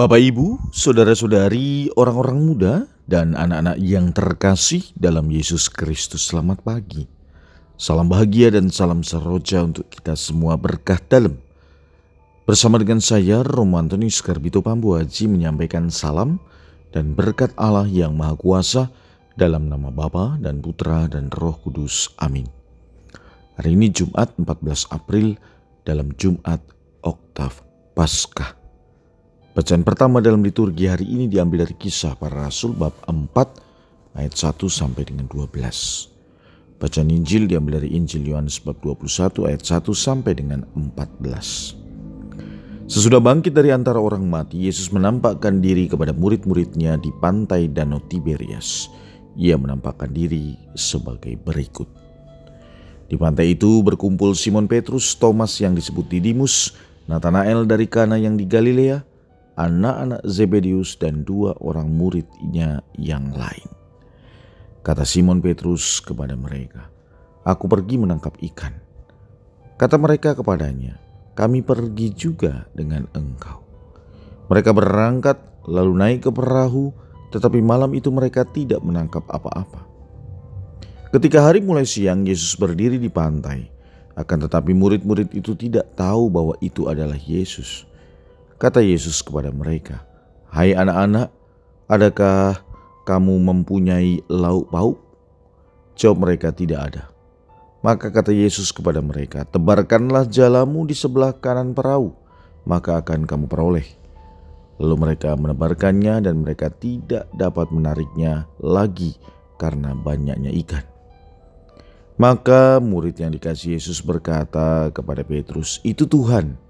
Bapak, Ibu, saudara-saudari, orang-orang muda, dan anak-anak yang terkasih dalam Yesus Kristus, selamat pagi. Salam bahagia dan salam seroja untuk kita semua berkah dalam. Bersama dengan saya, Romo Antonius Garbito Pambuaji menyampaikan salam dan berkat Allah yang Maha Kuasa dalam nama Bapa dan Putra dan Roh Kudus. Amin. Hari ini Jumat 14 April dalam Jumat Oktav Paskah. Bacaan pertama dalam liturgi hari ini diambil dari kisah para rasul bab 4 ayat 1 sampai dengan 12. Bacaan Injil diambil dari Injil Yohanes bab 21 ayat 1 sampai dengan 14. Sesudah bangkit dari antara orang mati, Yesus menampakkan diri kepada murid-muridnya di pantai Danau Tiberias. Ia menampakkan diri sebagai berikut. Di pantai itu berkumpul Simon Petrus, Thomas yang disebut Didimus, Nathanael dari Kana yang di Galilea, anak-anak Zebedius dan dua orang muridnya yang lain. Kata Simon Petrus kepada mereka, Aku pergi menangkap ikan. Kata mereka kepadanya, kami pergi juga dengan engkau. Mereka berangkat lalu naik ke perahu, tetapi malam itu mereka tidak menangkap apa-apa. Ketika hari mulai siang, Yesus berdiri di pantai. Akan tetapi murid-murid itu tidak tahu bahwa itu adalah Yesus. Kata Yesus kepada mereka, "Hai anak-anak, adakah kamu mempunyai lauk pauk?" Jawab mereka, "Tidak ada." Maka kata Yesus kepada mereka, "Tebarkanlah jalamu di sebelah kanan perahu, maka akan kamu peroleh." Lalu mereka menebarkannya dan mereka tidak dapat menariknya lagi karena banyaknya ikan. Maka murid yang dikasih Yesus berkata kepada Petrus, "Itu Tuhan."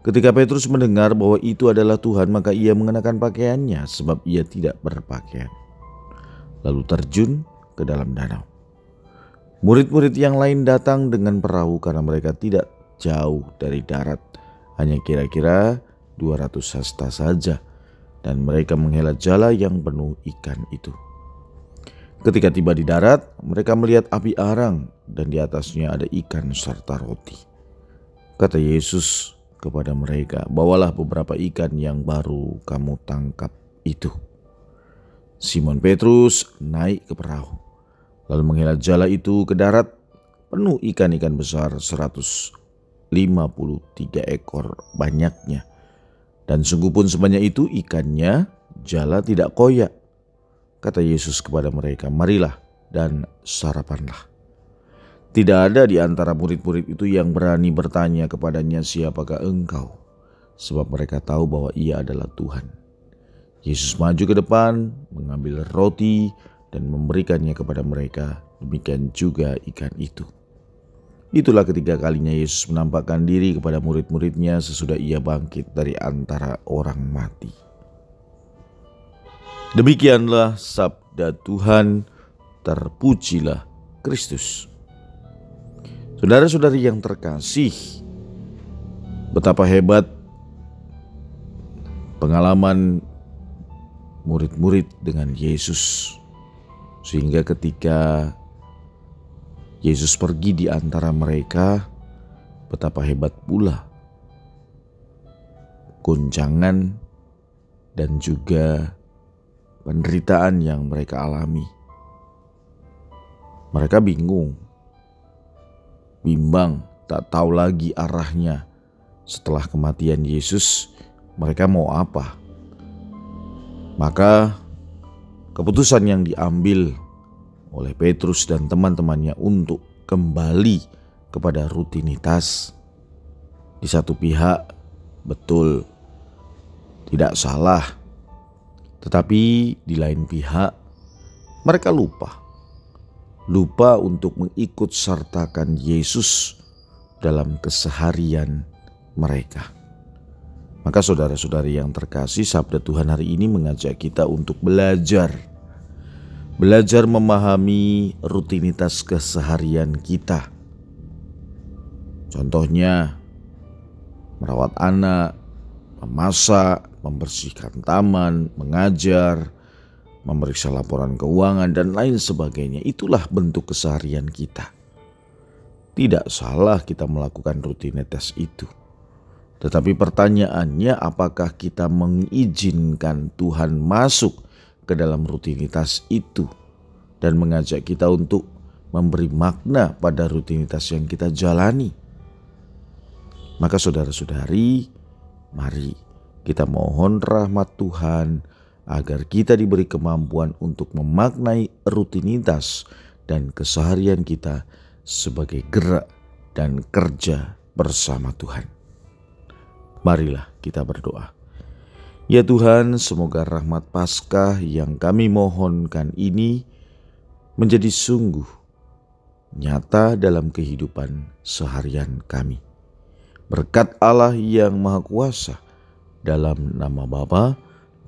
Ketika Petrus mendengar bahwa itu adalah Tuhan, maka ia mengenakan pakaiannya sebab ia tidak berpakaian. Lalu terjun ke dalam danau. Murid-murid yang lain datang dengan perahu karena mereka tidak jauh dari darat, hanya kira-kira 200 hasta saja, dan mereka menghela jala yang penuh ikan itu. Ketika tiba di darat, mereka melihat api arang dan di atasnya ada ikan serta roti. Kata Yesus, kepada mereka, "Bawalah beberapa ikan yang baru kamu tangkap itu." Simon Petrus naik ke perahu, lalu menghela jala itu ke darat penuh ikan-ikan besar 153 ekor banyaknya. Dan sungguh pun sebanyak itu ikannya jala tidak koyak. Kata Yesus kepada mereka, marilah dan sarapanlah. Tidak ada di antara murid-murid itu yang berani bertanya kepadanya siapakah engkau. Sebab mereka tahu bahwa ia adalah Tuhan. Yesus maju ke depan, mengambil roti dan memberikannya kepada mereka. Demikian juga ikan itu. Itulah ketiga kalinya Yesus menampakkan diri kepada murid-muridnya sesudah ia bangkit dari antara orang mati. Demikianlah sabda Tuhan, terpujilah Kristus. Saudara-saudari yang terkasih, betapa hebat pengalaman murid-murid dengan Yesus, sehingga ketika Yesus pergi di antara mereka, betapa hebat pula guncangan dan juga penderitaan yang mereka alami. Mereka bingung bimbang, tak tahu lagi arahnya. Setelah kematian Yesus, mereka mau apa? Maka keputusan yang diambil oleh Petrus dan teman-temannya untuk kembali kepada rutinitas di satu pihak betul tidak salah, tetapi di lain pihak mereka lupa lupa untuk mengikut sertakan Yesus dalam keseharian mereka. Maka saudara-saudari yang terkasih, sabda Tuhan hari ini mengajak kita untuk belajar. Belajar memahami rutinitas keseharian kita. Contohnya, merawat anak, memasak, membersihkan taman, mengajar, memeriksa laporan keuangan, dan lain sebagainya. Itulah bentuk keseharian kita. Tidak salah kita melakukan rutinitas itu. Tetapi pertanyaannya apakah kita mengizinkan Tuhan masuk ke dalam rutinitas itu dan mengajak kita untuk memberi makna pada rutinitas yang kita jalani. Maka saudara-saudari, mari kita mohon rahmat Tuhan agar kita diberi kemampuan untuk memaknai rutinitas dan keseharian kita sebagai gerak dan kerja bersama Tuhan. Marilah kita berdoa. Ya Tuhan, semoga rahmat Paskah yang kami mohonkan ini menjadi sungguh nyata dalam kehidupan seharian kami. Berkat Allah yang Maha Kuasa, dalam nama Bapa